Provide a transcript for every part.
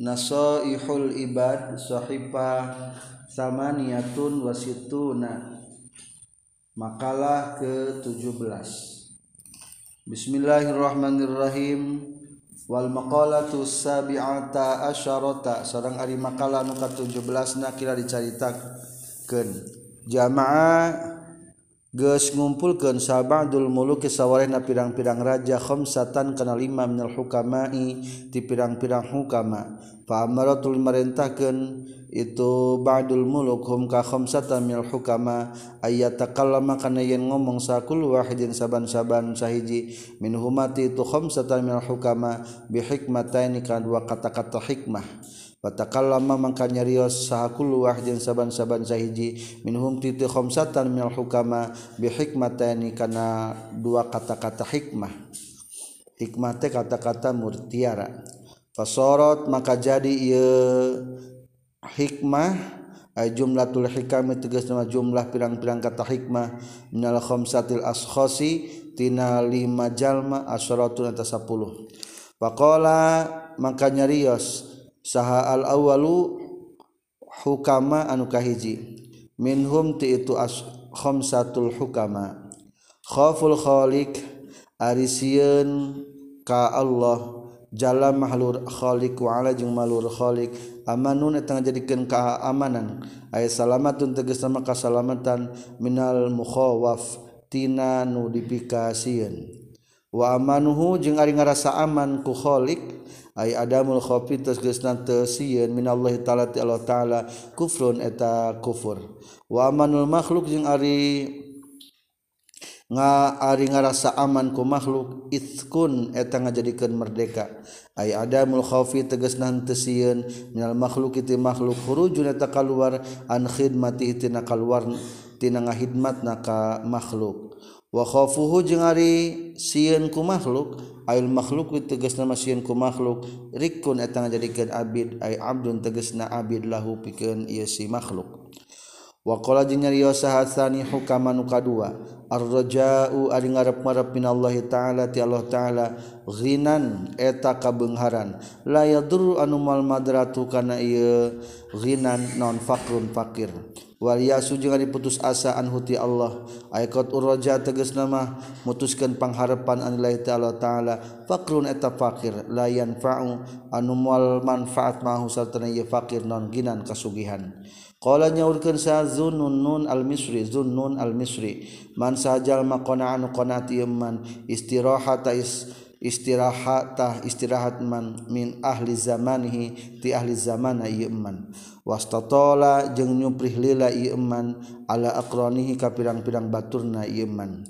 nasoihul ibad sohipah samaniyatun wasituna. Makalah ke-17 Bismillahirrahmanirrahim. Wal maqalatu sabi'ata asyarata. Sareng ari makalah nu ka-17 na kira dicaritakeun. Jamaah Ges ngumpulkan sabadul muluk sawarehna pirang-pirang raja khamsatan kana lima minal hukamai ti pirang-pirang hukama. Fa amaratul marentahkeun itu ba'dul muluk hum ka khamsatan minal hukama ayatakallama kana yen ngomong sakul wahidin saban-saban sahiji. Min humati itu khamsatan minal hukama bi hikmataini kan dua kata-kata hikmah. Watakallama mangka nyarios sahakul wahjin saban-saban sahiji. Minhum titi khamsatan minal hukama bi kana dua kata-kata hikmah. Hikmah kata-kata murtiara. Fasorot maka jadi ieu hikmah ay hikam tegas nama jumlah pirang-pirang kata hikmah. Minal khamsatil askhasi tina lima jalma asyaratun eta 10 faqala maka nyarios saha al-awalu hukama anu kahiji. Minhum ti itu as khamsatul hukama. Khaful khaliq arisieun ka Allah. Jalla mahlur khaliq wa ala jeung mahlur khaliq. Amanun eta ngajadikeun ka amanan. Aya salamatun tegas nama kasalamatan minal mukhawaf tina nu dipikasieun. Wa amanuhu jeung ari ngarasa aman ku khaliq ay adamul khofi tos geus nante sieun minallahi taala ti Allah taala kufrun eta kufur. Wa amanul makhluk jeung ari nga ari ngarasa aman ku makhluk itkun eta ngajadikeun merdeka. Ay adamul khaufi tegas nante sieun minal makhluk itu makhluk khurujun eta kaluar an khidmati tina kaluar tina ngahidmatna ka makhluk. wakhofuhu jeung ari sieun ku makhluk ayul makhluk tegasna mah sieun ku makhluk. Rikun eta ngajadikeun abid ay abdun tegasna abid lahu pikeun ieu si makhluk. Waqala jeung nyariosa sahasani hukama nu kadua arrajau ari ngarep-ngarep minallahi taala ti Allah taala ghinan eta kabeungharan la yadur anu mal madratu kana ieu ghinan non fakrun fakir. waliyasu jeung diputus asa an huti Allah. Aikot uraja tegas nama mutuskeun pangharepan anillahi ta'ala ta'ala. Fakrun eta fakir la yanfa'u anu moal manfaat mahu sartana ye fakir non ginan kasugihan. Qala nyaurkeun sa Zunnun Nun al-Misri Zunnun al-Misri. Man sajal maqona anu qonati man istirahata is istirahatah istirahat man min ahli zamanihi ti ahli zamana iman wastatola jeung nyuprih lila iman ala aqranihi ka pirang-pirang baturna iman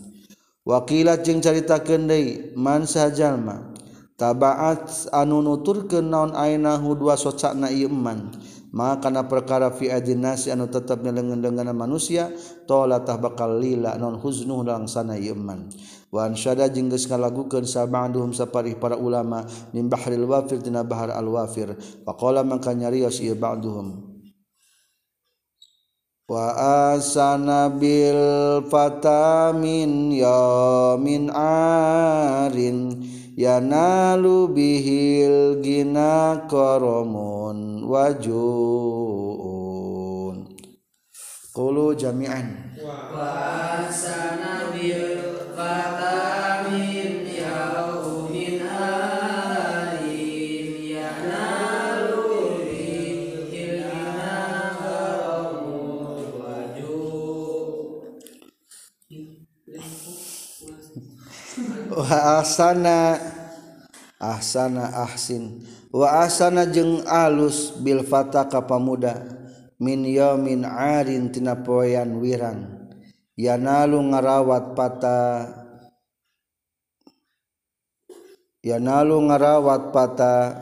wakila jeung caritakeun deui man sajalma tabaat anu nuturkeun naon ainahu dua socakna iman maka kana perkara fi adinasi anu tetap nyelengen manusia manusia tolatah bakal lila non huznuh langsana iman wansada jengges ngalagukan sabanghum saparih para ulama mimbahril wafir tina bahar al wafir. Faqala maka nyarios ieu ba'duhum. Wa asana bil fatamin yamin arin yanalu bihil gina koromun wajuun. Qulu jami'an. Wa asana bil wa asana ahsana ahsin. Wa asana jeung alus bil fata ka pamuda. Min yaumin arin tina poean wirang yanalu ngarawat pata yanalu ngarawat pata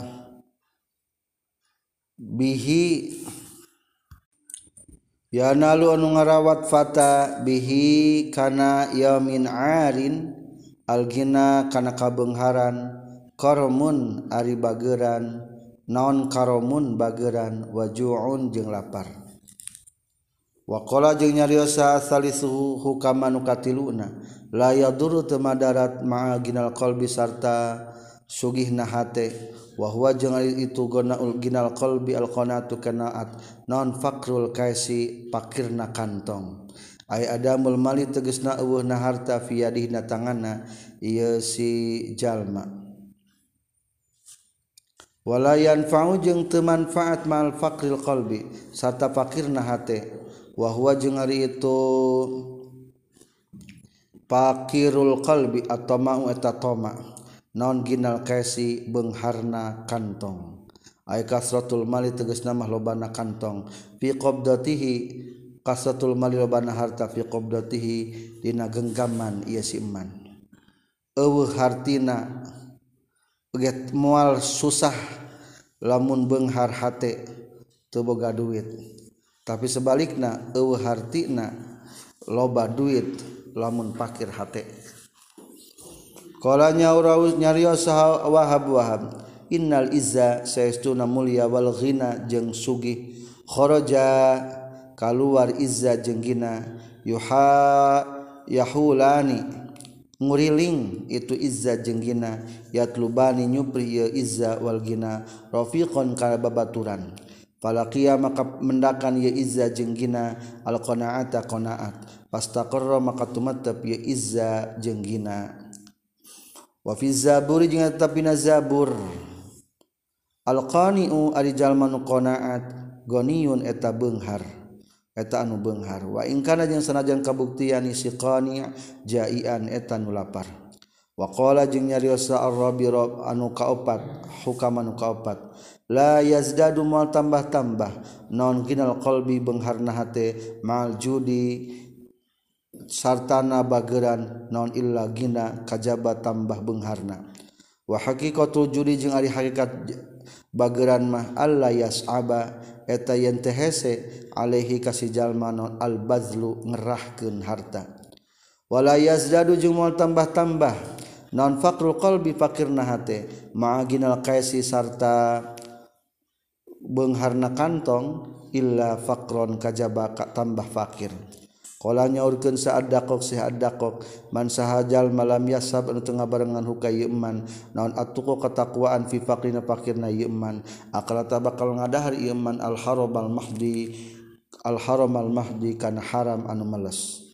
bihi yanalu anu ngarawat fata bihi kana yamin arin algina kana kabengharan kormun ari bageran non karomun bageran wajuun jeung lapar. wakola jeung nyariosa salisuhu hukama nu katiluna. La laya teu madarat ma'a ginal qalbi sarta sugih nahate. Wahwa jeung itu gona ginal qalbi al qanatu kanaat non fakrul kaisi pakirna kantong. Ay adamul mali tegesna eueuhna harta fi yadihna tanganna ieu si jalma. Wala yanfa'u jeung teu manfaat mal fakril qalbi sarta fakirna hate. wahwa jeung ari itu pakirul qalbi atoma eta toma naon ginal kaisi beungharna kantong. Ay kasratul mali tegasna mah lobana kantong. Fi qabdatihi kasratul mali lobana harta fi qabdatihi dina genggaman ieu si iman. Eueuh hartina get moal susah lamun benghar hate teu boga duit. tapi sebaliknya euhartina loba duit lamun pakir hati. kalanya uraus nyarios wahab wahab innal izza sayistuna mulia wal ghina jeng sugi khoroja kaluar izza jeng gina yuha yahulani nguriling itu izza jeng gina yatlubani nyupri ya izza wal gina rafiqon karababaturan Falaqiya maka mendakan ya izza jenggina al qanaata qanaat. fastaqarra maka tumatap ya izza jenggina. Wa fi zaburi jeung tetep zabur. Al qani'u ari jalma nu qanaat goniyun eta beunghar. Eta anu beunghar wa in kana jeung sanajan kabuktian si qani' jaian eta nu lapar. Wakola jeung nyariosa Ar-Rabi anu kaopat hukam anu kaopat. La yazdadu mal tambah-tambah non kinal qalbi bengharna hate mal judi sartana bageran non illa gina kajaba tambah bengharna. Wa haqiqatul judi jeung ari hakikat bageran mah alla yas'aba eta yen teh hese alaihi kasih jalma non al bazlu ngerahkeun harta. Wala yazdadu jeung mal tambah-tambah non fakru qalbi fakirna hate. Ma'aginal kaisi sarta beungharna kantong illa fakron kajaba tambah fakir. Kala nyaurkeun saadaqok si adaqok man sahajal malam yasab anu teu ngabarengan huka yeman naon atuqo katakwaan fi faqrina fakirna yeman akalata bakal ngadahar yeman al harobal mahdi. Al haram al mahdi kana haram anu meles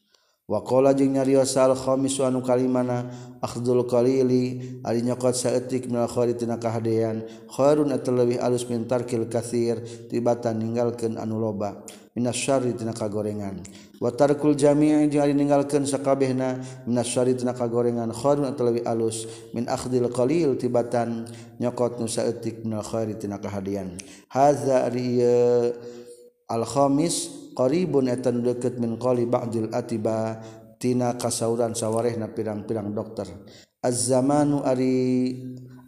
wakola jeung nyariosal khomis anu kalimana akhdul qalili ari nyokot saeutik minal khairi tina kahadean khairun atalawih alus min tarkil katsir tibatan ninggalkeun anu loba minas syarri tina kagorengan. Wa tarkul jami'i jeung ari ninggalkeun sakabehna minas syarri tina kagorengan khairun atalawih alus min akhdil qalil tibatan nyokot nu saeutik minal khairi tina kahadean. Hadza ari al khamis qaribun etan deket min qali ba'dil atiba tina kasauran sawarehna pirang-pirang dokter. Az-zamanu ari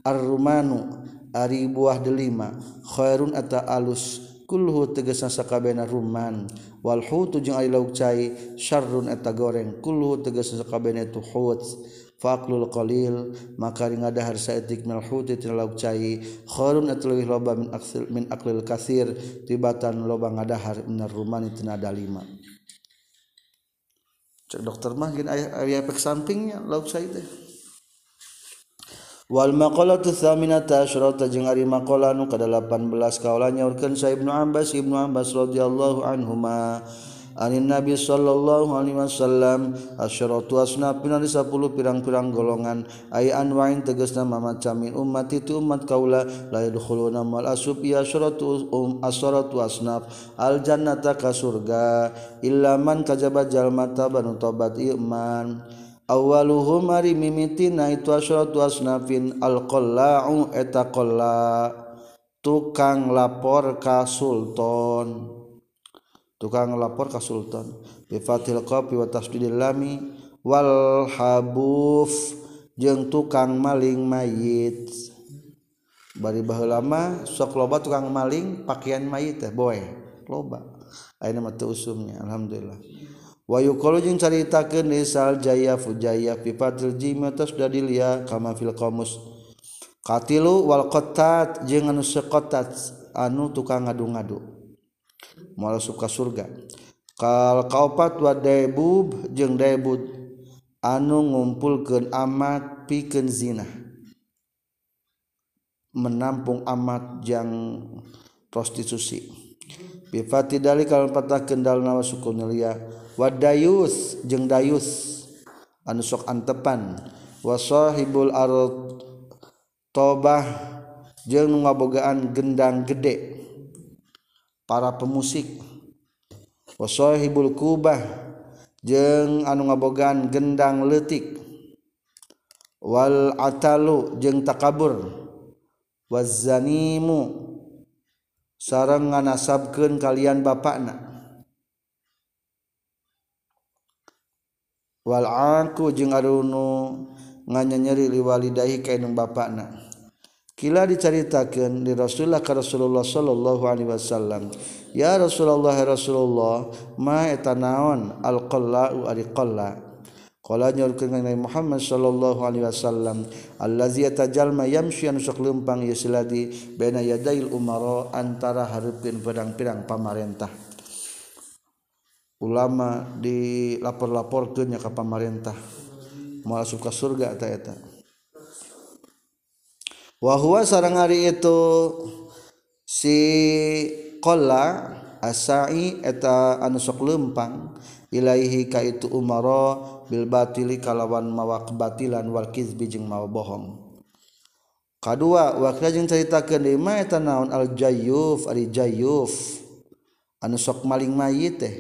ar-rumanu ari buah delima khairun ata alus kulhu tegesna sakabehna ruman. Wal hutu jeung ari lauk cai syarrun eta goreng kulhu tegesna sakabehna itu hut faqlul qalil maka ring ngadahar saetik mil huti tina cai. Khairun atlawih loba min aksil min aklil kasir. Tibatan loba ngadahar minar rumani tina dalima cek dokter mah gin aya aya efek sampingnya lauk cai teh. Wal maqalatu tsaminata asyrata jeung ari maqala nu ka 18 kaulanya urkeun sa Ibnu Abbas Ibnu Abbas radhiyallahu anhuma Anin Nabi sallallahu Alaihi Wasallam asyaratu asnafina di sepuluh pirang-pirang golongan. Ay anwain tegasna mamacamin umat itu umat kaula la yadkhuluna mal asub ya asyaratu um asyaratu asnaf al jannata ka surga illa man kajaba jalmata banu tobat iman awaluhum ari mimitina itu asyaratu asnafin al qallau eta qalla tukang lapor ka sultan. tukang lapor ka Sultan. Bi fathil qafi wa tasdidil lami wal habuf. Jeung tukang maling mayit. Bari baheula mah sok loba tukang maling pakaian mayit teh boe. Loba. Ayeuna mah teu usumnya alhamdulillah. Wa yuqalu jeung caritakeun nisal jaya fujaya bifatil jimi tasdidil ya kama fil qamus. Katilu wal qattat jeung anu seqattat anu tukang ngadu-ngadu. Moal suka surga. Kal kaupat wa daibub jeung daibud. Anu ngumpulkeun amat pikeun zina. Menampung amat yang prostitusi. Bifati dari kalau patah kendal nawa suku nelia wadayus jeng dayus. Anu sok antepan. Wasahibul arad tobah jeung ngabogaan gendang gede para pemusik. Wasohibul kubah jeung anu ngabogan gendang letik wal atalu jeung takabur. Wazanimu sareng nganasabkeun kalian bapakna. Wal aku jeung anu nganyanyeri liwalidahi ka bapakna. Kila diceritakan di Rasulullah ke Rasulullah Shallallahu Alaihi Wasallam. Ya Rasulullah ya Rasulullah, ma etanaon al qalla u ari qalla. Qala nyorkeun Nabi Muhammad sallallahu alaihi wasallam, allazi yatajalma yamshi anu sok leumpang ieu siladi baina yadail umara antara hareupkeun pedang-pedang pamarentah. Ulama dilapor-laporkeun nya ka pamarentah. Moal suka surga eta eta. wahwa sarang hari itu si kola asai eta anu sok lempang ilaihi ka itu umaro bil batili kalawan mawa kebatilan wal kizbi jeung mawa bohong. Kadua wakna jeung caritakeun ieu eta naon al jayyuf ari jayyuf. Anu sok maling mayit teh.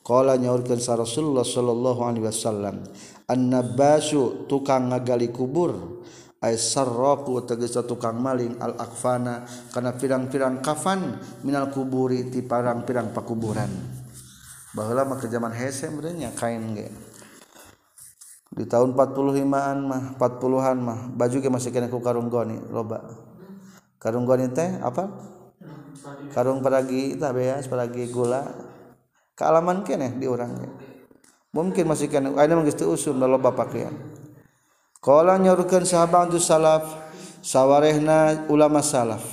Qala nyaurkeun sa Rasulullah sallallahu alaihi wasallam an-nabasu tukang ngagali kubur. Sarroku teges tukang maling al-akfana karena pirang-pirang kafan minal kuburi ti parang-pirang pakuburan. Bahwa lama ke zaman hese sebenarnya kain ge. Di tahun 45an mah 40-an mah baju ge masih kena ku karung goni loba. Karung goni teh apa? Karung paragi tah beas paragi gula. Kealaman kene di orang ge. Mungkin masih kena ada mah geus usum loba pakaian Kala nyarukan sahabat salaf sawarehna ulama salaf.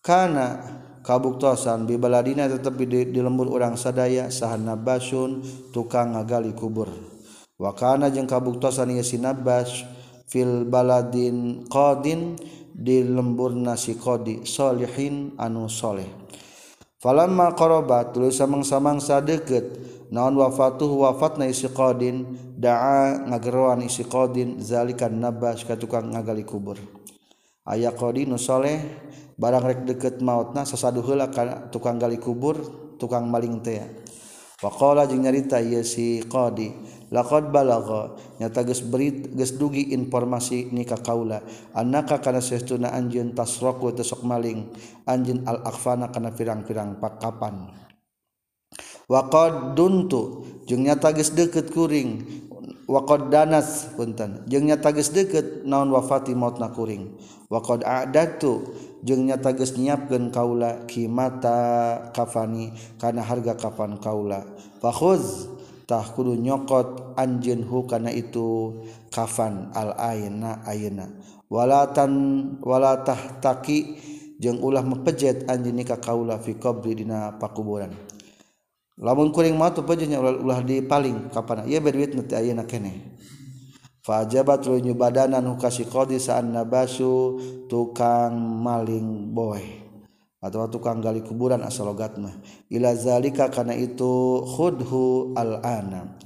Karena kabuktosan bibaladina tetap di, di lembur orang sadaya sahan nabasun tukang ngagali kubur. Wakana jeung kabuktosan ieu si nabas fil baladin qadin di lembur nasi qadi solihin anu soleh. Falamma qarabat tuluy samang-samang deukeut naon wafatuh wafatna isi qadin? Da'a ngageroan isi qadin. Zalikan nabas ka tukang ngagali kubur. Aya qadi nu saleh barang rek deket mautna sasadu heula ka tukang gali kubur tukang maling teh. Wa qala jeung nyarita ieu si qadi laqad balagha. Nyata geus berit geus dugi informasi ni ka kaula. Annaka kana sesuna anjeun tasraqu teu sok maling? Anjeun al akhfana kana pirang-pirang pakapan. waqad duntu jeung nyata geus deukeut kuring waqad danas punten jeung nyata geus deukeut naon wafati mautna kuring waqad a'dadtu jeung nyata geus nyiapkeun kaula kimata kafani kana harga kafan kaula. Fakhuz tah kudu nyokot anjeun hu kana itu kafan al aina ayeuna. Walatan walatah taki jeung ulah mepejet anjeun ka kaula fi qabri dina pakuburan. Lamun kuring mah tuh pajanya ulah, ulah dipaling kapan ieu berduit nanti ayeuna keneh fajabat lu nyubadanan hukasi qadi sa'an nabasu tukang maling boy atau tukang gali kuburan asal logat mah. Ila zalika kana itu khudhu al ana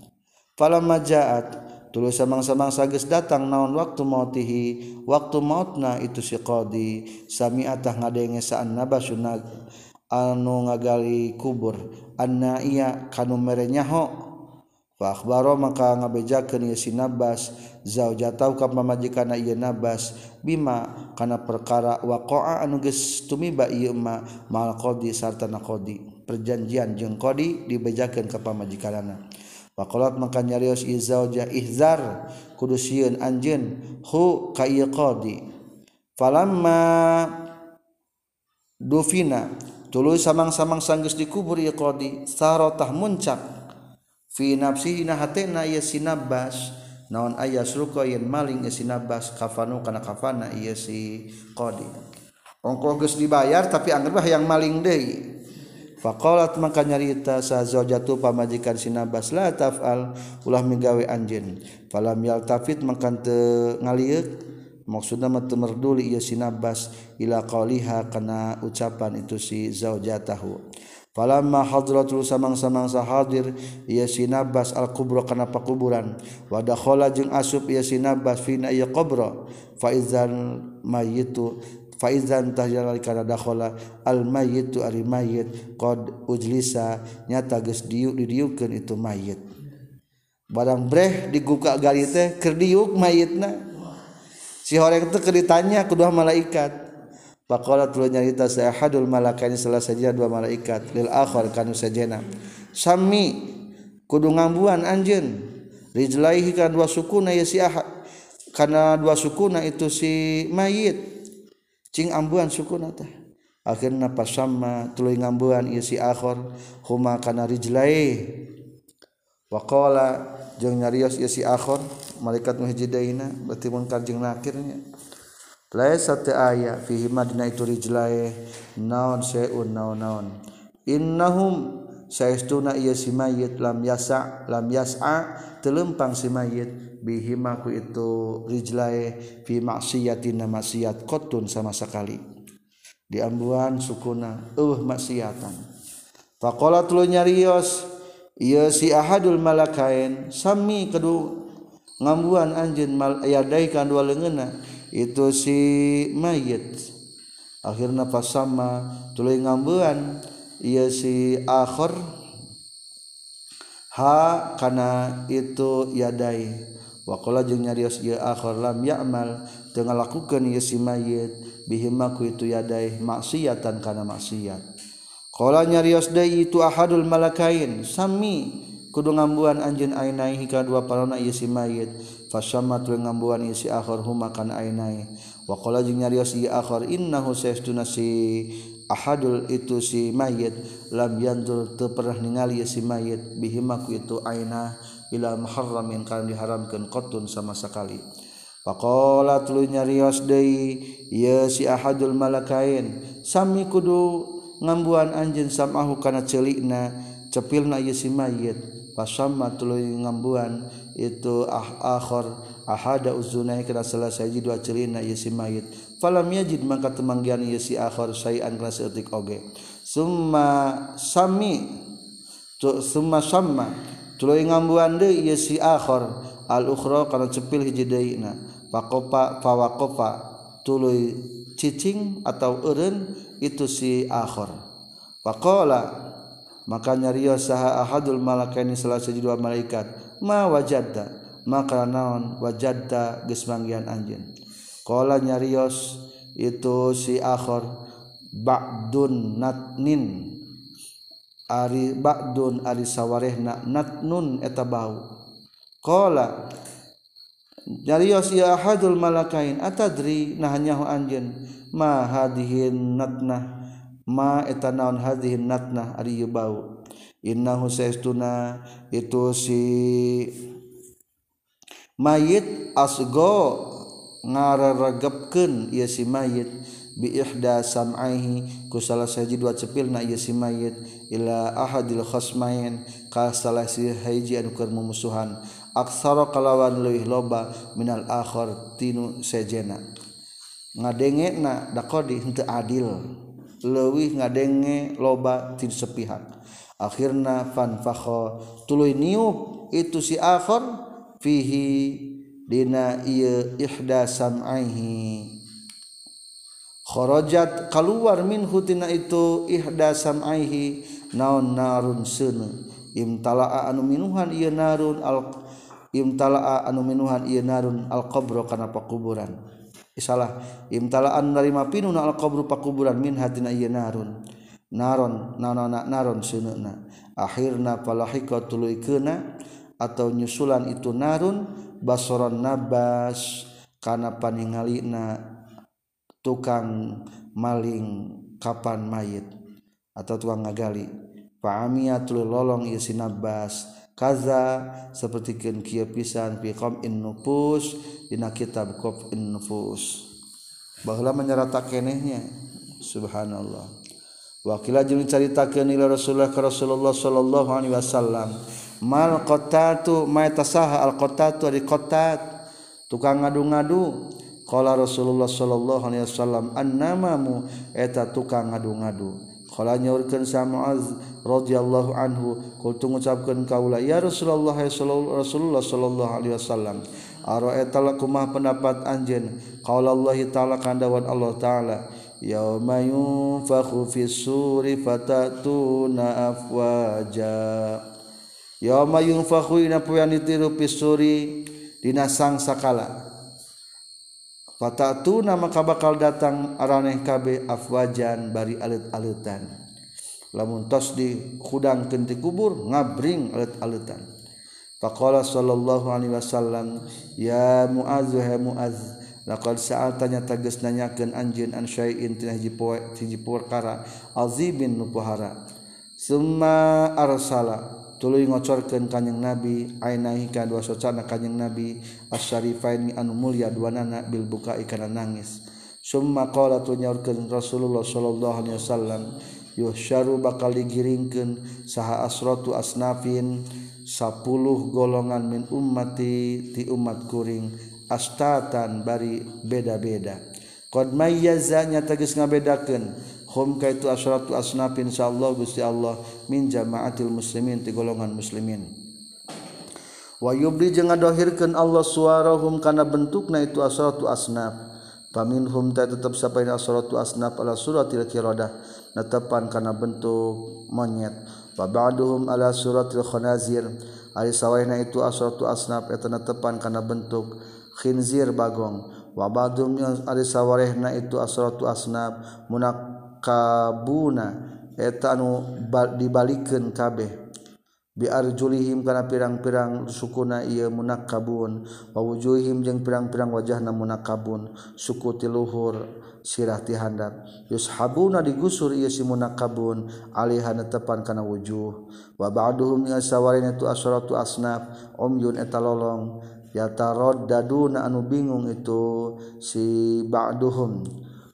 falamma ja'at tuluy samang-samang sageus datang naon waktu mautihi waktu mautna itu si qadi sami'atah ngadenge sa'an nabasu anu ngagali kubur. Anna iya kanu merenyaho fakhbaro maka ngabejakeun ieu si Nabas. Zaujatau ka pamajikanna ieu Nabas. Bima kana perkara waqa'a anu geus tumiba ieu ma mal qadi sarta na qadi perjanjian jeung qadi dibejakeun ka pamajikanna Waqalat maka nyarios izauja ihzar. Kudu sieun anjeun hu ka ieu qadi falamma dufina. tulu samang-samang sanggus dikubur ya qadi sarotah muncak. Fi nafsihi na hatena ya sinabas. Naon aya suruka yen maling ya sinabas kafanu kana kafana ya si qadi. Ongko geus dibayar tapi angger bah yang maling deui. Fakolat maka nyarita sa zaujatu pamajikan sinabas la tafal. Ulah migawe anjeun. Falam yaltafit maka teu ngaliuk maksudna mah teu merduli sinabas ila qaliha kana ucapan itu si zaujatahu. Falamma hadratul samang-samangsa hadir ia sinabas al kubra kana pakuburan. Wa dakhala jeung asup ia sinabas fina ieu qabra. Fa idzan mayitu fa idzan tahyalal kana dakhala al mayitu ari mayit qad ujlisa nyata geus diuk didiukeun itu mayit barang breh digukak gali teh keur diuk mayitna si horeng itu keritanya kedua malaikat. Pakola tulu nyarita sahadul malakaini salah saja dua malaikat. Lil akhir kanu sajena. Sami kudu ngambuan anjeun. Rijlaihi kan dua sukuna ya si ahad. Karena dua sukuna itu si mayit. Cing ambuan sukuna teh. Akhirna pas sama tuluy ngambuan ieu si akhir huma kana rijlaihi. wakola jeung nyarios ieu si akhir malaikat muhijidaina berarti munkar jeung nakirnya laisa teu aya fihi madina itu rijlae naon syai'un naon naon. Innahum saestuna ieu si mayit lam yasa lam yas'a telempang si mayit bihima ku itu rijlae fi maksiatina maksiat qatun sama sekali. Di ambuan sukuna eueuh maksiatan faqala tuluy nyarios ia si ahadul malakain sami kedu ngambuan anjin mal yadaikan dua lengena itu si mayit. Akhirnya pas sama tuluy ngambuan ia si akhir ha kana itu yadai waqala jeung nyarios ieu akhir lam ya'mal. Teu ngalakukeun ieu si mayit. Bihimaku itu yadai maksiatan kana maksiat. Qala nyarios deui itu ahadul malakain. Sami kudu ngambuan anjeun ainai hika dua palona ieu si mayit. Fasamma tu ngambuan ieu si akhir huma kana ainai. Wa qala jeung nyarios ieu akhir innahu saestuna si ahadul itu si mayit. Lam yandur teu pernah ningali ieu si mayit. Bihima ku itu aina ila muharramin kan diharamkeun qatun sama sekali. Faqala tulu nyarios deui ieu si ahadul malakain. Sami kudu ngambuan anjeun samahu kana ceulikna cepilna ieu si mayit. Fasamma tuluy ngambuan itu ah akhir ahada uzunai kana salah saji dua celina ieu si mayit. Falam yajid maka temanggian ieu si akhir sayan kana seetik oge. Summa sami tu summa samma tuluy ngambuan deui ieu si akhir al ukhra kana cepil hiji deuna faqopa fawaqofa tuluy cicing atau eureun itu si akhir faqala makanya Rio saha ahadul malakaini salah satu dua malaikat ma wajadda? Maka naon wajadda geus manggihan anjeun. Qala nyarios itu si akhir ba'dun natnin. Ari ba'dun ari sawarehna natnun eta bau. Qala nyarios ya ahadul malakain atadri nah nyaho anjeun. Ma hadihin natnah ma eta naon hadhihi natnah ari bau. Innahu saestuna itu si mayit asgo ngararagepkeun ieu si mayit. Bi ihda sam'aihi ku salah saji dua cepilna ieu si mayit ila ahadil khasmain ka salah si haji anu keur mumusuhan. Aksara kalawan leuwih loba minal akhir tinu sejena. Ngadenge na dakodi henteu adil leuwih ngadenge loba tin sepihak. Akhirna fan fakho tuluy niup itu si akhir fihi dina ieu ihda sam'aihi. Kharajat keluar min hutina itu ihda sam'aihi naon narun seunu imtalaa anu minuhan ieu narun al imtalaa anu minuhan ieu narun al qabru kana pakuburan. Isalah imtalaan narima pinuna al qabru pakuburan min hatina ieu narun. Naron nanana naron seunana akhirna palahika tuluikeuna atau nyusulan itu narun basoron nabas kana paningalina tukang maling kapan mayit. Atau tukang ngagali Fa'amiya tulu lolong ieu sinabas kaza sapertikeun kieu pisan fi qam'in nufus dina kitab qam'in nufus. Baheula menyerata kenehnya. Subhanallah. Wakila jeung caritakeun ila Rasulullah ka Rasulullah sallallahu alaihi wasallam mal qatatu ma tasaha al qatatu di qatat tukang ngadu-ngadu. Kalau Rasulullah Shallallahu Alai Wasallam an namamu eta tukang ngadu-ngadu Kala nyaurkeun sa Muaz radhiyallahu anhu. Kul tu ngucapkeun kaula ya Rasulullah Rasulullah sallallahu alaihi wasallam ara eta lakumah pendapat anjeun? Qaula Allah taala kandawan Allah taala yauma yunfakhu fis suri fatatuna afwaja. Yauma yunfakhu ina poean ditiru fis suri dina sang sakala Fatatu nama maka bakal datang araneh kabe afwajan bari alit-alitan. Lamun tos di kudang kenti kubur ngabring alit-alitan. Faqala sallallahu alaihi wasallam ya Muaz wa Muaz laqad sa'altanya tegas nanyakeun anjeun an syai'in tina hiji poe hiji perkara azibin nu Summa arsala tuluy ngocorkeun kanjing nabi ainahi ka dua socana kanjing nabi asyarifaini anu mulia duanana bil buka ikana nangis. Summa qala tu nyaurkeun Rasulullah sallallahu alaihi wasallam yuhsyaru bakal digiringkeun saha asratu asnafin 10 golongan min ummati ti umat kuring astatan bari beda-beda. Qad mayyazanya tegas ngabedakeun ka itu asratu asnafin insyaallah Gusti Allah min jamaatil muslimin ti golongan muslimin. Wa yubdi jeung ngadohirkeun Allah suarahum kana bentukna itu asratu asnaf. Paminhum ta tetep sapaina asratu asnaf ala suratil qiradah netepan kana bentuk monyet. Wa ba'duhum ala suratil khanazir ari sawaina itu asratu asnaf eta netepan kana bentuk khinzir bagong. Wa ba'dhum ari sawarehna itu asratu asnaf munak kabuna etanu dibalikin kabeh. Biarjulihim kana pirang-pirang sukuna ieu munakabun kabun wawujuhim jeung pirang-pirang wajahna munakabun suku tiluhur sirah ti handap. Yushabuna digusur ieu si munakabun alihana tepan kana wujuh. Wa ba'duhum ya sawarina tu asratu asnaf umyun eta lolong. Daduna anu bingung itu si ba'duhum.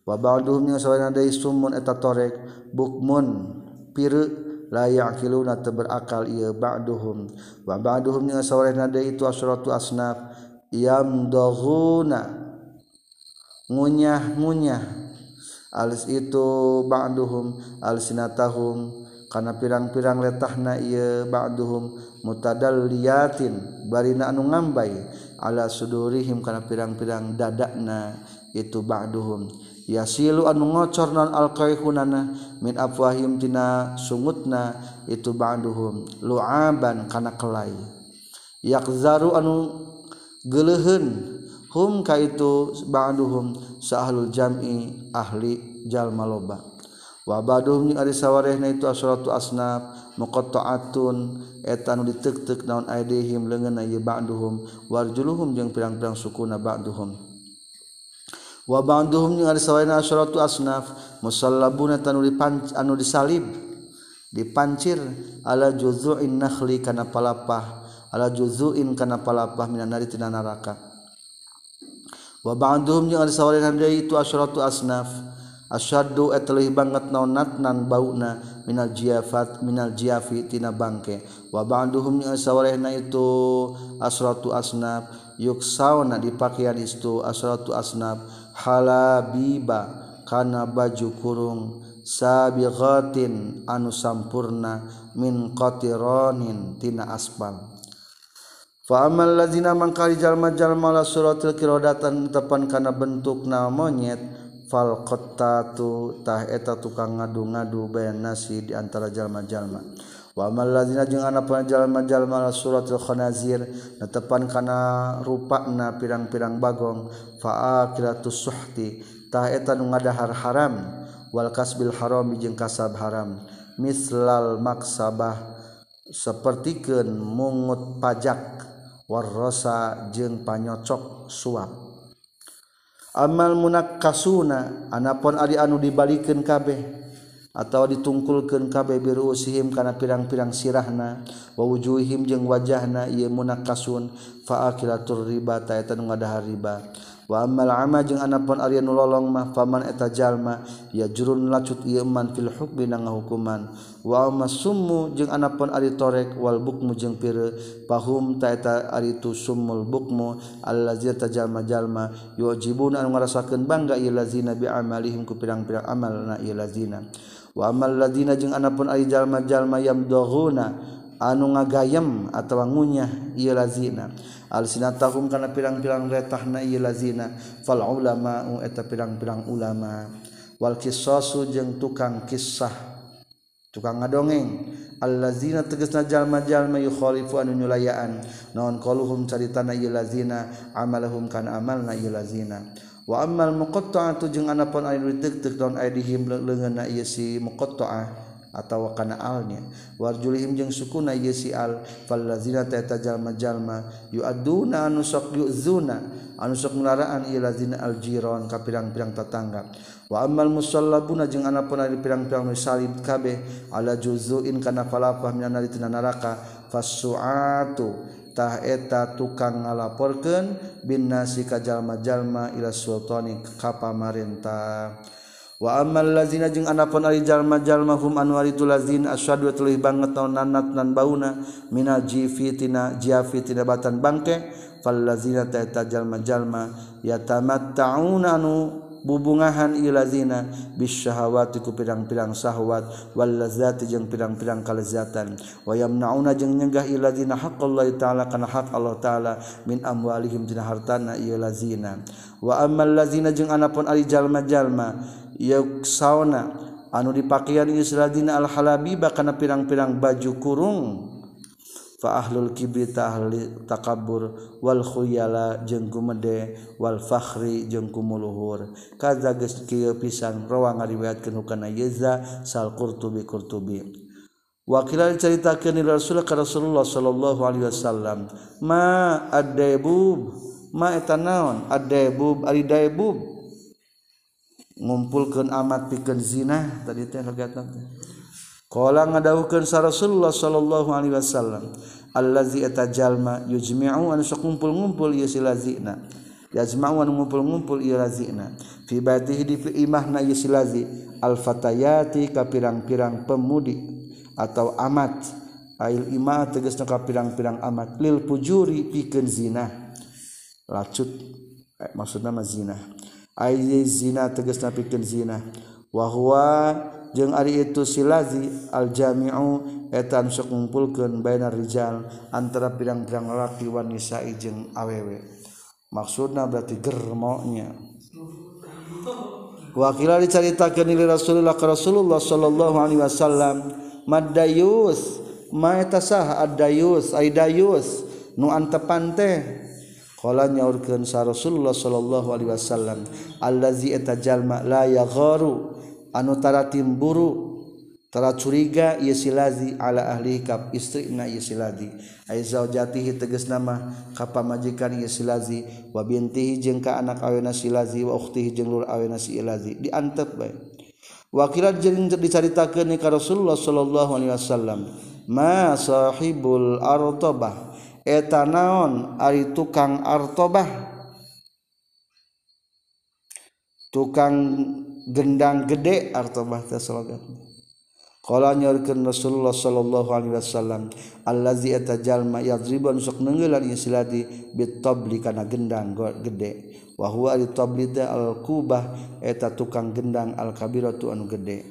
wabalmunetatorek bukmun piru layak kiluna teberakal ia ba'duhum. Wa ba'duhum yang sore nada itu asratu asnaf yamdahuna ngunyah-ngunyah. Alis itu ba'duhum alsinatahum karena pirang-pirang letahna ieu ba'duhum mutadalliyatin barina anu ngambai ala sudurihim karena pirang-pirang dadakna itu ba'duhum. yasilu anu ngocor non alqaihunana min afwahim tina sungutna itu ba'duhum lu'aban kana kelai. Yakzaru anu gelehen hum ka itu ba'duhum sahlul jam'i ahli jalma loba wa baduhum ari sawarehna itu asratu asnaf muqatta'atun eta anu ditek-tek naon aidihim leungeunna ye ba'duhum warjuluhum jeung pirang-pirang sukuna ba'duhum. wabanghum tu asnaf musalbunatan anu disalib dipancir ala juzuin nakhli kana palapah ala juzuin kana palapah minan nari tina neraka wa ba'dhum jeung sawarehan deui itu asyratu asnaf asyaddu etlih banget naonatnan bauna minal jiafat minal jiafi tina bangke. Wa ba'dhum jeung sawarehna itu asyratu asnaf yuksauna dipakian istu asyratu asnaf halabiba kana baju kurung sabighatin anu sampurna min qatiranin tina aspal. Fa amal ladzina mangkali jalma-jalma la suratil kirodatan tepan kana bentuk na monyet fal qattatu tah eta tukang ngadu-ngadu bayan nasi di antara jalma-jalma. wamalzina jeung anak penjal-manjallma suratkhanazir netepan kana rupakna pirang-pirang Bagong fakiratus nu ngadahar haram Walkas Bil Harami jeung kasab haram. Mislal maksabah sepertiken mungut pajak warrosa jeung panyocok suap. Amal munak kasuna Anapun Ari anu dibalikin kabeh atau ditungkulkan kabeh biru usihim kana pirang-pirang sirahna wawujuhim jeung wajahna ieu munakasun faakilatur riba taetan ngadahar riba. Wa ammal ama jeung anapun ari nu lolong mah faman eta jalma ya jurun lacut ieu man fil hukmi na hukuman wa summu jeung anapun ari torek wal bukmu jeung pire pahum ta eta ari tu summul bukmu allazi tajalma jalma yujibun anu ngarasakeun bangga ieu lazina bi amalihim ku pirang-pirang amalna ieu lazina. wamal ladina jeung anapun ari jalma-jalma yamdohuna anu ngagayem atawa ngunyah ia lazina. Alsinatahum kana pirang-pirang retahna ieu lazina. Fal ulama eta pirang-pirang ulama. Wal qisasu jeung tukang kisah tukang ngadongeng. Allazina tegasna jalma-jalma yukhalifu anu nyulayaan. Naon qaluhum caritana ieu lazina amalahum kana amalna ieu lazina. wa ammal muqatta'atu jeung anapun ari ditek-tek daun aidihim leungeunna ieu si muqatta'ah atau kana alnya. Warjulihim jeung sukuna ieu si al fallazina ta'ta jalma-jalma yu'aduna anu sok yu'zuna. Anu sok ngelaraan ieu lazina aljiron ka pirang-pirang tetangga wa ammal musallabuna jeung anapun ari pirang-pirang salib kabeh ala juzuin kana falafah minan nari neraka fasu'atu tah eta tukang ngalaporkeun bin nasi kajallma-jalma ila sultani ka pamarentah. Wa amal lazina jeung anapun ari jalma-jalma hum anu ari lazin asyhadu tuluy banget naonanat nan bauna minal jifitina jiafitina batan bangke fal lazina ta eta jalma-jalma yatamatta'una anu bubungahan ilazina bisyahawati ku pirang-pirang syahwat wal lazati jeung pirang-pirang kalezatan wa yamnauna jeung nyegah ilazina haqqallahi taala kana hak Allah taala min amwalihim tina hartana ilazina wa ammal lazina jeung anapun ari jalma-jalma yaksauna anu dipakian ieu al halabi kana pirang-pirang baju kurung. ahlul kibri ahli takabur wal khuyala jeung gumede wal fakhri jeung kumuluhur. Kaza geus kieu pisan rawa ngariwayatkeun hukana Yeza sal Qurtubi Qurtubi. Wa qila dicaritakeun Rasul ka Rasulullah sallallahu alaihi wasallam ma ad-daibub ma eta naon? Ad-daibub ari daibub ngumpulkeun amat pikeun zina tadi teh kegiatan Kala ngadawukeun sa Rasulullah sallallahu alaihi wasallam, allazi atajallma yujmi'u an ngumpul-ngumpul ieu si lazina. Yajma'u an ngumpul-ngumpul ieu lazina. Fi batihi di imahna ieu si lazi al fatayati ka pirang-pirang pemudi atau amat. Ail imah tegasna ka pirang-pirang amat lil pujuri pikeun zina. Lacut eh, maksudna mah zina. Ai zina tegasna pikeun zina. Wa huwa jeung ari itu silazi aljamiu etan sok bainar rijal antara pirang-pirang laki wan nisa'i jeung awewe. Maksudna berarti germonya. Wakila diceritakan li Rasulullah ke Rasulullah sallallahu alaihi wasallam madayus maeta sah adayus aidayus nu antepan teh Kala nyaurkeun sa Rasulullah sallallahu alaihi wasallam allazi etajalma la yagharu anutara timburutara curiga yesilazi ala ahli kap istri na yesilazi Aizau jatihi teges nama kapa majikan wa bintihi jeung ka anak awena silazi wa ukhtihi jeung lur awena silazi diantep bae. Wakilat jeung dicaritakeun ka Rasulullah sallallahu alaihi wasallam ma sahibul artabah eta naon ari tukang artabah? Tukang gendang gede atau bahasa salagatnya Kala nyorkeun Rasulullah sallallahu alaihi wasallam allazi atajalma yadribun sok neungeulan isladi bitabli kana gendang gede. Wa huwa di tabli al kubah eta tukang gendang al kabiratu anu gede.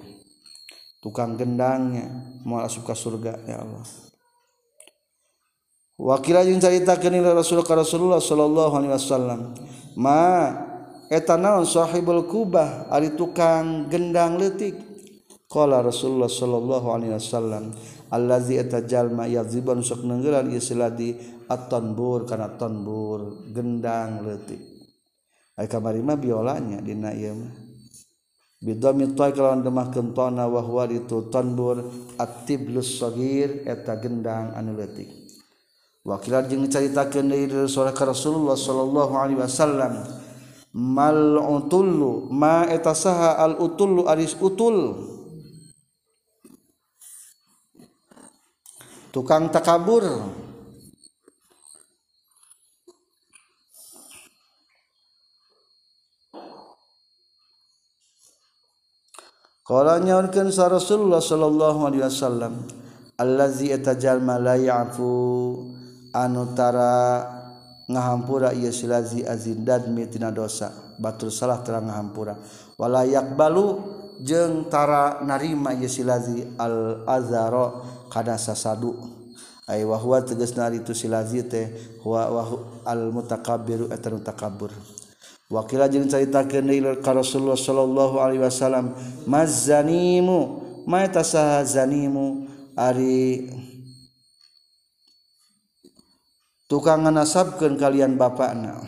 Tukang gendangnya mau asup ka surga ya Allah. Wakil yang cerita kenila Rasul Rasulullah Sallallahu Alaihi Wasallam ma eta naon sahibul kubah ari tukang gendang leutik. Qala rasulullah sallallahu alaihi wasallam allazi eta jalma yaziban sok neunggelan isladi at-tanbur kana tanbur gendang leutik. Ai kamari mah biolanya dina ieu mah. Bidami toy kalawan demah kentona wa huwa itu tanbur at-tiblus sagir eta gendang anu leutik. Wakilan jeung caritakeun deui Rasulullah sallallahu alaihi wasallam malulu maeta saha al-utulu Aris utul. Tukang takabur. Kala nyaurkeun sa Rasulullah sallallahu alaihi wasallam allazi etajal la ya'fu anu tara ngahampura ia silazi azindad mitina dosa. Batur salah terang ngahampura. Wala yakbalu jeung tara narima ieu silazi al azaro kada sasadu. Ay wa huwa tegasna itu silazi teh huwa wa al mutakabbiru eta mutakabbur wakila jeung caritakeun deui ka Rasulullah sallallahu alaihi wasallam mazanimu ma tasahazanimu ari tukang nganasabkeun kalian bapakna.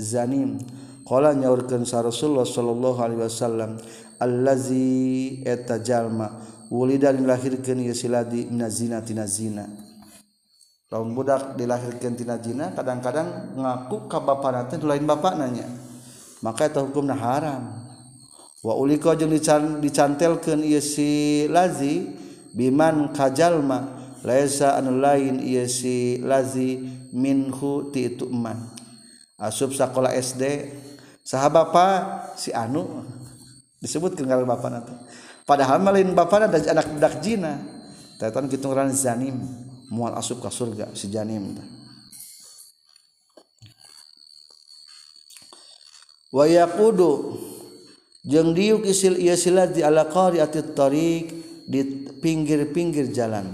Zanim. Qala nyaurkeun sa Rasulullah sallallahu alaihi wasallam allazi eta jalma wulida dilahirkeun ieu siladi mina zina tina zina. Lamun budak dilahirkeun tina zina kadang-kadang ngaku ka bapana teh lain bapana nya. Maka eta hukumna haram. Wa ulika jeung dicantelkeun ieu si lazi biman kajalma laisa anu lain ieu si lazi minhu ti itu eman asup sekolah SD sahabat bapak si anu disebut kenal bapak nanti padahal malin bapak ada anak budak jina. Tetan kita ngaran zanim mual asup ke surga si janim wa yaqudu jeung diuk isil ieu silat di ala qariatit tariq di pinggir-pinggir jalan.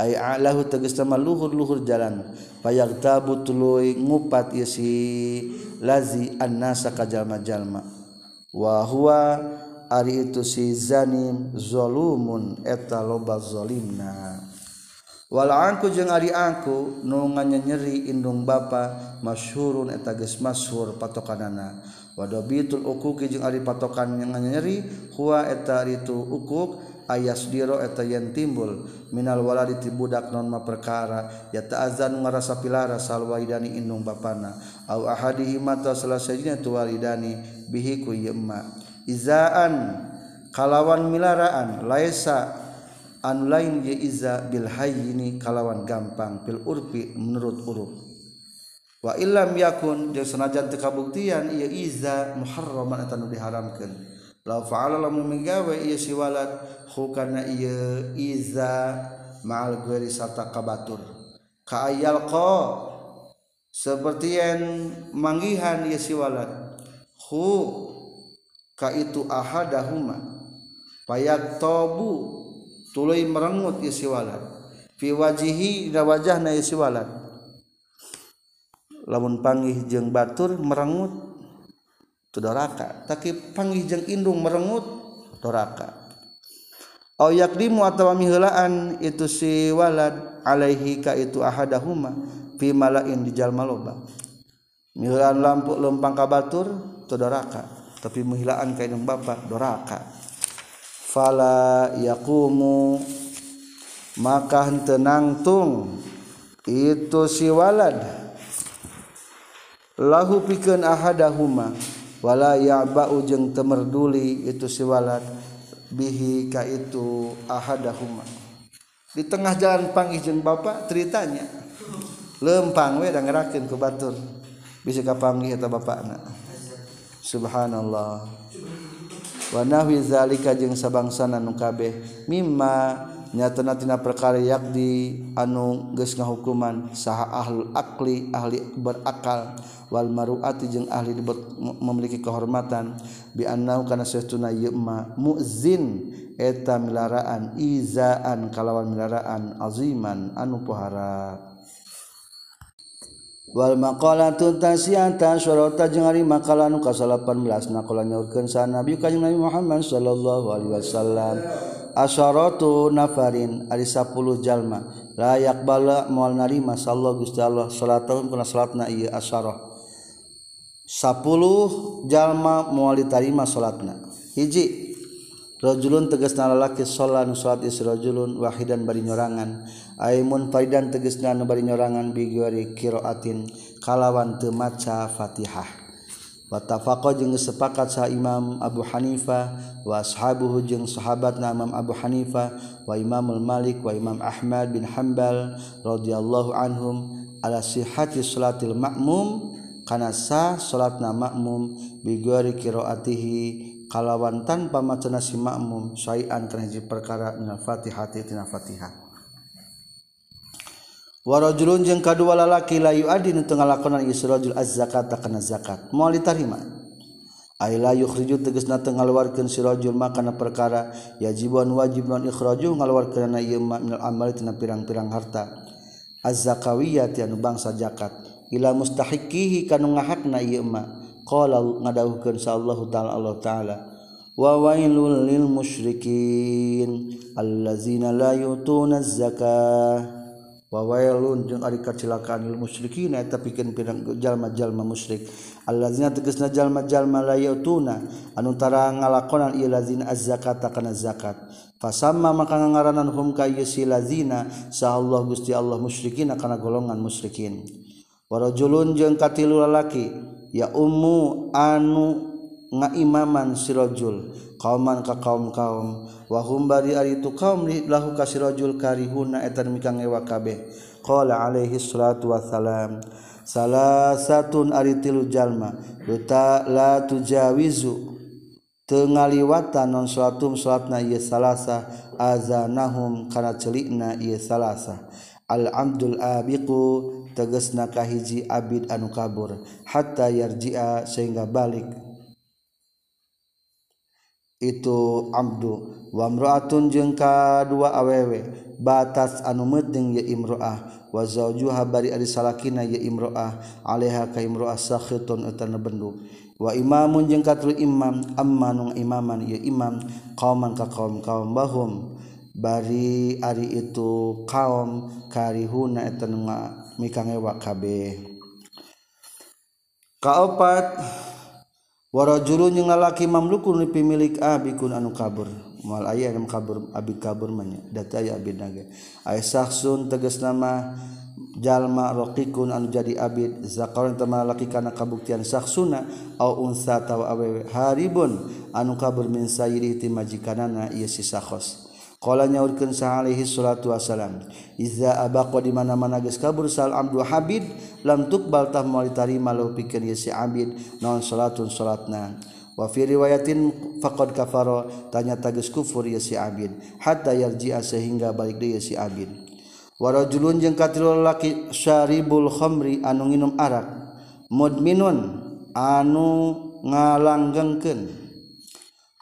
Ay alahu tegas sama luhur-luhur jalan. payak tabu tuluy ngupat isi lazi annasa kajalma-jalma. Wa huwa ari itu si zanim zalumun eta loba zalimna wal angku jeung ari angku nu nganyeri indung bapa masyhurun eta geus masyhur patokanana. Wadobitul ukuki jeung ari patokan yang nyeri huwa eta itu ukuk ayasdiro eta yen timbul minal wala ditibudak nonma perkara ya ta'azan ngarasa pilara salwaidani inung bapana. Au ahadihi mata salasajina tuwalidani bihi ku yemma izaan kalawan milaraan laisa an lain ye iza bil hayyini kalawan gampang fil urfi menurut uruf wa illam yakun jeung sanajan teu kabuktian ieu iza muharraman eta nu diharamkeun. la faala lamun menggawe ieu siwalat hukana ieu iza ma'al ghairi sarta kabatur ka ayal qa seperti yang manggihan ieu siwalat hu ka itu ahadahuma. Payak tobu tuluy merengut ieu siwalat fi wajihi da wajahna ieu siwalat lamun pangih jeung batur merengut doraka tapi panggih jeung indung merengut doraka au yakdimu atawa miheulaan itu si walad alaihi ka itu ahadahuma fi malain di jalma loba miheulaan lampu lempang ka batur tu doraka tapi menghilaan kain yang bapak doraka. Fala yakumu maka tenang tung itu si walad. Lahu pikeun ahadahuma wala ya'ba'u jeung temerduli itu si walad bihi ka itu ahadahuma. Di tengah jalan panggih jeung bapak ceritanya lempang we da ngerakeun ku batur. Bisa ka panggih eta bapakna. Subhanallah. Wa nahwi zalika jeung sabangsana nu kabeh mimma nyatanatina perkara di anu geus ngahukuman saha ahlul akli ahli berakal wal maruati jeung ahli memiliki kehormatan bi annahu kana sesuna yema muzin eta milaraan izaan kalawan milaraan aziman anu pohara. Wal maqalatu tasiyata syarata jeung ari makalah nu ka 18 naqala nyaurkeun sa nabi kanjeng nabi Muhammad sallallahu alaihi wasallam. asyaratu nafarin ari 10 jalma. Layak bala moal narima sallallahu gusti Allah. Salatahum kana salatna ieu asyarah. 10 jalma moal ditarima salatna. Hiji rajulun tegasna lalaki sholat nu salat israjulun wahidan bari nyorangan. Aimun faidan tegasna nu bari nyorangan bi qiraatin. Kalawan teu maca Fatihah. watafaqo jeung sepakat sa Imam Abu Hanifah wa ashabuhu jeung sahabatna Imam Abu Hanifah wa Imamul Malik wa Imam Ahmad bin Hanbal radhiyallahu anhum ala sihhati salatil ma'mum kana sah salatna ma'mum bi ghairi qiraatihi kalawan tanpa macana si ma'mum syai'an kana perkara minal Fatihah tina Fatihah. warajulun jeung kadua lalaki layu adin teu ngalakonan ieu rajul az-zakata kana zakat. Moal ditarima. Ay la yukhriju tegasna teu ngaluarkeun si rajul makana perkara yajiban wajib non ikhraju ngaluarkeunna ieu ma minal amali tina pirang-pirang harta. Az-zakawiyati anu bangsa zakat. Ila mustahiqihi kanu ngahakna ieu ma. Qala ngadawuhkeun sa Allah taala Allah taala. Wa wailul lil musyrikin allazina la yutuna az-zakah. wawaun jeung ari kacilakaan lil musyrikin eta pikeun pirang jalma-jalma musyrik. Allazina tegasna jalma-jalma la yatuna anu tara ngalakonan ieu lazina az-zakata kana zakat. Fasamma maka ngaranan hum ka yasi lazina sa Allah Gusti Allah musyrikin kana golongan musyrikin. Warajulun jeung katilu lalaki ya ummu anu ngaimaman sirojul kauman ka kaum kaum. Wahum bari ari tu kaum lahu ka sirojul karihuna etan mikang ewa kabeh. Qala alaihi salatu wassalam salasatun ari tilu jalma yuta la tujawizu. Tengaliwatan non salatum salatna ieu salasa azanahum kana celikna ieu salasa. Al abdul abiqu tegesna kahiji abid anu kabur hatta yarji'a sehingga balik. itu Abdul wamroatun jengka dua awewe. Batas anu medeng ya imroah wa zaujuha bari ari salakina ya imroah alaiha ka imroah sakhitun utana bendu wa imamun jeung katru imam ammanung imaman ya imam qauman ka kaum kaum bahum. Bari ari itu kaum karihuna eta nu mikangewa kabeh. Kaopat waro juru jeung lalaki mamlukun pimilik abikun anu kabur. Moal aya anu kabur abi kabur manya data aya abid nage. Ay saksun tegas nama jalma raqiqun anu jadi abid. Zakaron tama laki kana kabuktian saksuna au unsa tawa awewe haribun. Anu kabur min sayri ti majikanana ieu si sakhos. Qala nyaurkeun sa alaihi salatu wasalam. Iza abaqa di mana-mana geus kabur sal abdu habid lam tuqbal tah moal ditarima lahu pikeun ye si abid naon salatun salatna. Wa fi riwayatin faqad kafara tanya tagis kufur ye si abid hatta yarji'a sehingga balik deui si abid. Wa rajulun jeung katilu laki syaribul khamri anu nginum arak mudminun anu ngalanggengkeun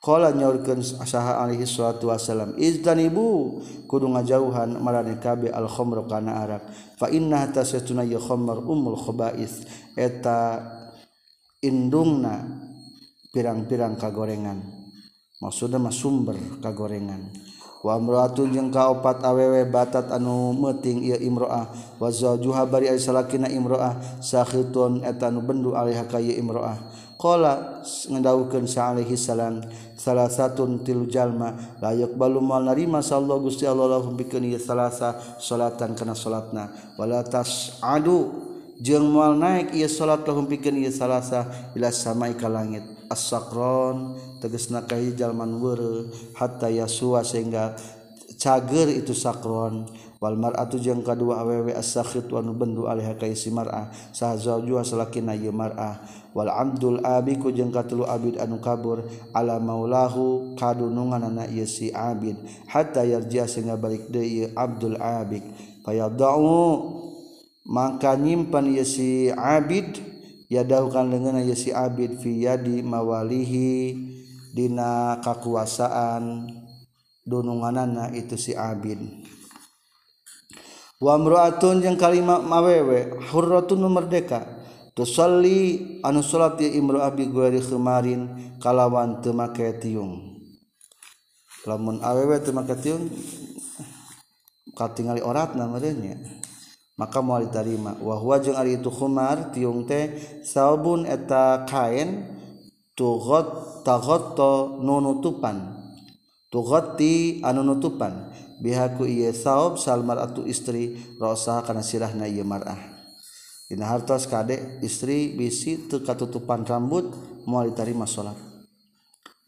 Kala nyaurkeun saha alaihi salatu wasalam izdan ibu kudu ngajauhan marane kabe al khamr kana arak. Fa inna tasatuna ya khamr umul khaba'is. Eta indungna pirang-pirang kagorengan. Maksudna mah sumber kagorengan. Wa amraatun jeung kaopat awewe batat anu meuting ieu imroah. Wa zawjuha bari salakina imroah. Sakhitun eta nu bendu alaiha ka imroah. Qala ngendawukeun sa alaihi salam salah satun tilu jalma layak balu mal narima sallallahu gusti Allah lahum bikeun ieu salasa salatan kana salatna. Wala tasadu jeung moal naik ieu salat lahum pikeun ieu salasa ila samai ka langit. As-sakron tegasna ka jalman weureuh hatta yasua sehingga cager itu sakron wal mar'atu jeung kadua awewe as-sakhit wa nubendu alaiha kai si mar'ah. Sah zawjuha salakina ieu mar'ah. Wal abdul abiku jeung katelu abid anu kabur. Ala maulahu kadunungan anak ieu si abid. Hatta yarji'a sehingga balik deui ieu abdul abik. Fayadau maka nyimpan ieu si abid yadahukan lengan ieu si abid fi yadi mawalihi dina kakuasaan dununganana itu si abid wamroatun yang kalimat mawewe hurratun merdeka. Tusalli anu salat ya imro'ah abi ghairi kemarin kalawan teu make tiung. Lamun awewe teu make tiung katingali oratna meureunnya maka moal diterima wa huwa jeung ari itu khumar tiung teh saubun eta kain tugot tagoto nunutupan tugoti anu nutupan. bihaku ieu saob sal mar'atu istri rosa kana sirahna ieu mar'ah. Dina hartos kadek istri bisi teu katutupan rambut moal ditarima salat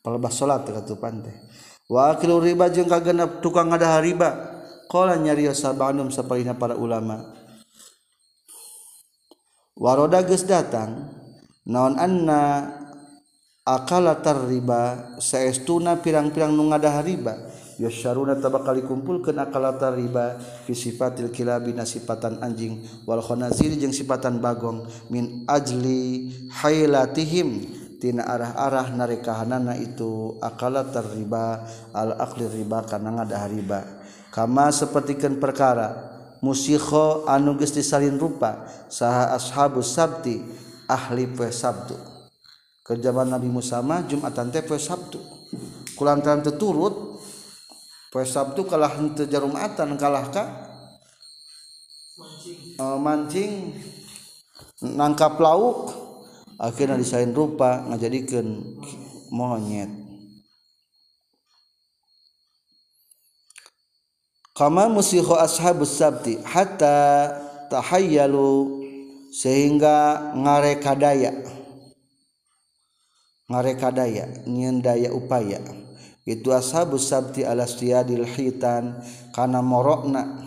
palebah salat teu katutupan teh. Wa akilu riba jeung kagenep tukang ada riba. Qala nyarios sabanum sapalihna para ulama. Waroda geus datang naon anna akalatar riba saestuna pirang-pirang nu ngadah riba. Yasyaruna tabakal dikumpulkeun akalatar riba fi sifatil kilabi nasipatan anjing wal khanazir jeung sifatan bagong min ajli hailatihim. Tina arah-arah narekahanana itu akalatar riba al akli riba kana ngadaha riba. Kama sapertikeun perkara musikho anu geus disalin rupa saha ashabus sabti ahli poe sabtu. Ke zaman Nabi Musa Jumatan teh poe Sabtu. Kulantaran teu turut poe Sabtu kalah teu jarumatan kalah ka? Uh, mancing. Nangkap lauk akhirnya disain rupa ngajadikeun monyet. Kama musiho ashabus sabti hatta tahayyalu sehingga ngarekadaya. Ngarekadaya nyen daya upaya itu ashabus sabti alastiadil hitan kana morokna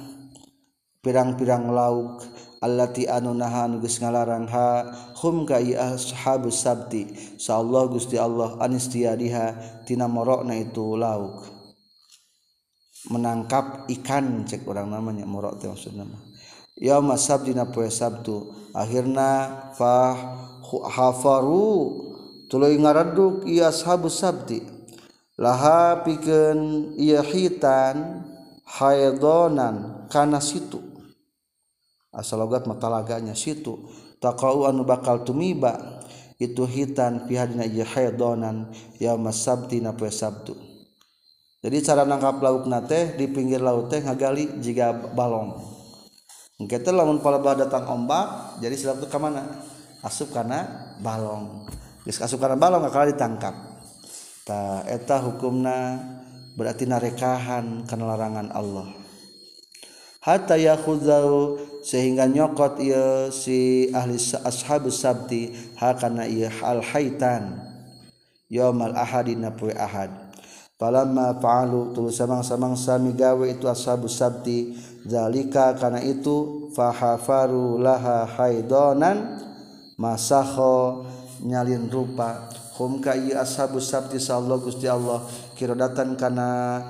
pirang-pirang lauk allati anu nahan geus ngalarang ha. Hum ka ashabus sabti. Sallallahu gusti Allah anistiadiha tina morokna itu lauk. Menangkap ikan cek orang namanya morok teh maksudna mah yauma sabdina poe sabtu. Akhirna fa hafaru. Tuluy ngaraduk ieu ashabus sabti laha pikeun ieu hitan haidonan kana situ. Asal logat mah talaganya situ. Taqau anu bakal tumiba. Itu hitan fi hadina ieu haidonan yauma sabtina poe sabtu. Jadi cara nangkap lauk nate di pinggir laut teh ngagali jika balong. Kita lamun pala datang ombak jadi silap itu ke mana asup karena balong. Asup karena balong nggak ditangkap ta eta hukumna berarti narekahan karena larangan Allah. Hatta yakhudhu sehingga nyokot ieu si ahli ashabus sabti hakana ieu al haitan yaumal ahadina poe ahad. Falamma fa'alu samang-samang sami gawe itu ashabus sabti zalika kana itu fahafaru laha haidonan masakho nyalin rupa hum ka ieu ashabu sabti sallallahu Gusti Allah. Kirodatan kana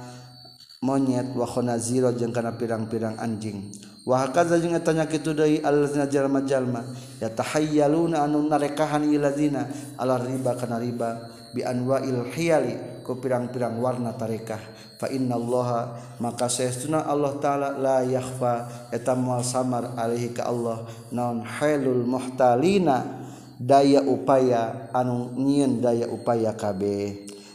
monyet wa khonaziro jeung kana pirang-pirang anjing. Wa hakaza jeung tanya kitu deui allazina jalma-jalma yatahayyaluna anu narekahan ilazina ala riba kana riba bi anwa'il hiyali ku pirang-pirang warna tarekah. Fa innallaha maka saestuna Allah taala la yakhfa. Eta moal samar alaihi ka Allah. Naun halul muhtalina. daya upaya anu nyiin daya upaya KB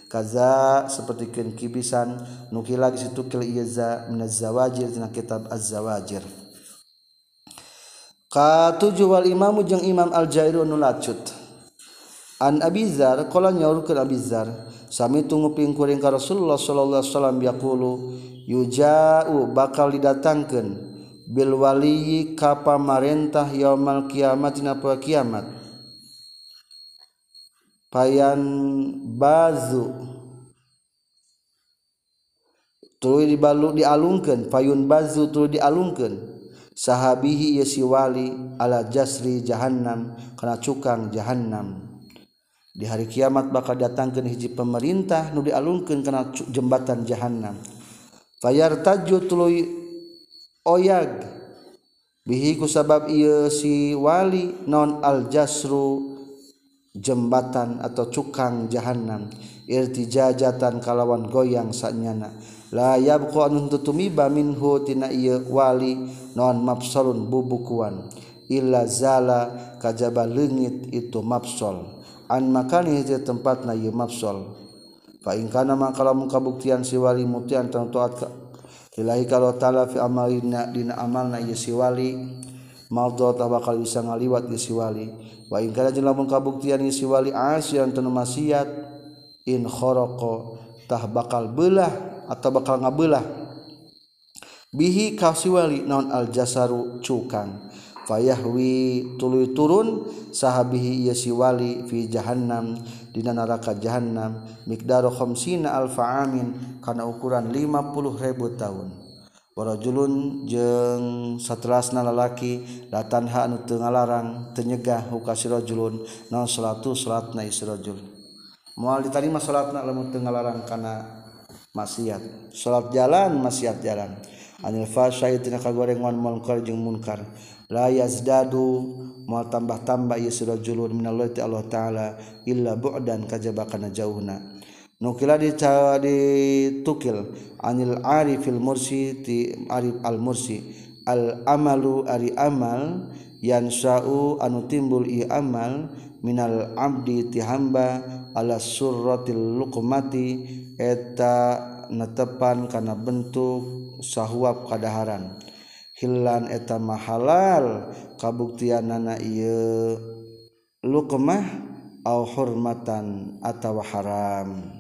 kaza sepertikan kibisan nuki lagi situ kilza menazawajir tina kitab az-zawajir. Katujuh wal imamu jeung imam al-jairi nu lacut. An abizar qala nyaurkeun abizar sami tunggu pingkuring ka Rasulullah sallallahu alaihi wasallam yaqulu yuja'u bakal didatangkeun bil wali ka pamarentah yaumal kiamat dina kiamat. payan bazu. Tuluy dibalu dialungkeun payun bazu tuluy dialungkeun sahabihi ye wali ala jasri jahannam kana cukang jahannam. Di hari kiamat bakal datangkeun hiji pemerintah nu dialungkeun kana jembatan jahannam. Fayar taju tuluy oyag. Bihi ku sabab ieu si wali non al jasru jembatan atau cukang jahanam. Irtijajatan kalawan goyang sanyana. La yabqa an tutumiba minhu tina ieu wali. Non mafsalun bubukuan. Illa zala kajaba leungit itu mafsal an makani hiji tempatna ieu mafsal fa in kana kabuktian si wali mutian tentu at lillahi kalau taala fi amalina dina amalna ieu si wali. maldo bakal bisa ngaliwat ni siwali wa in kana jeung lamun kabuktian ni siwali asyan tanu maksiat in kharaqa tah bakal beulah atau bakal ngabelah. Bihi kasiwali non al jasaru cukang. Fayahwi tuluy turun sahabihi ya siwali fi jahannam dina neraka jahannam. Miqdaru khamsina alfa amin kana ukuran 50 ribu tahun. Warajulun jeung seterasna lalaki latanha anu teu ngalarang teu nyegah huka sirajulun naon salatu salatna israjul moal ditarima salatna lamun teu ngalarang kana maksiat. Salat jalan maksiat jalan. Anil fasyai tina kagorengan munkar jeung munkar. La yazdadu moal tambah-tambah ieu sirajulun minallahi Allah taala illa bu'dan kajaba kana jauhna. Nukila ditukil anil arifil mursi ti arif al mursi. Al amalu ari amal yansa'u anu timbul i amal minal abdi ti hamba ala surratil luqmati eta netepan kana bentuk sahwab kadaharan. Hilan eta mahalal kabuktian nana iya luqmah au hurmatan atawa haram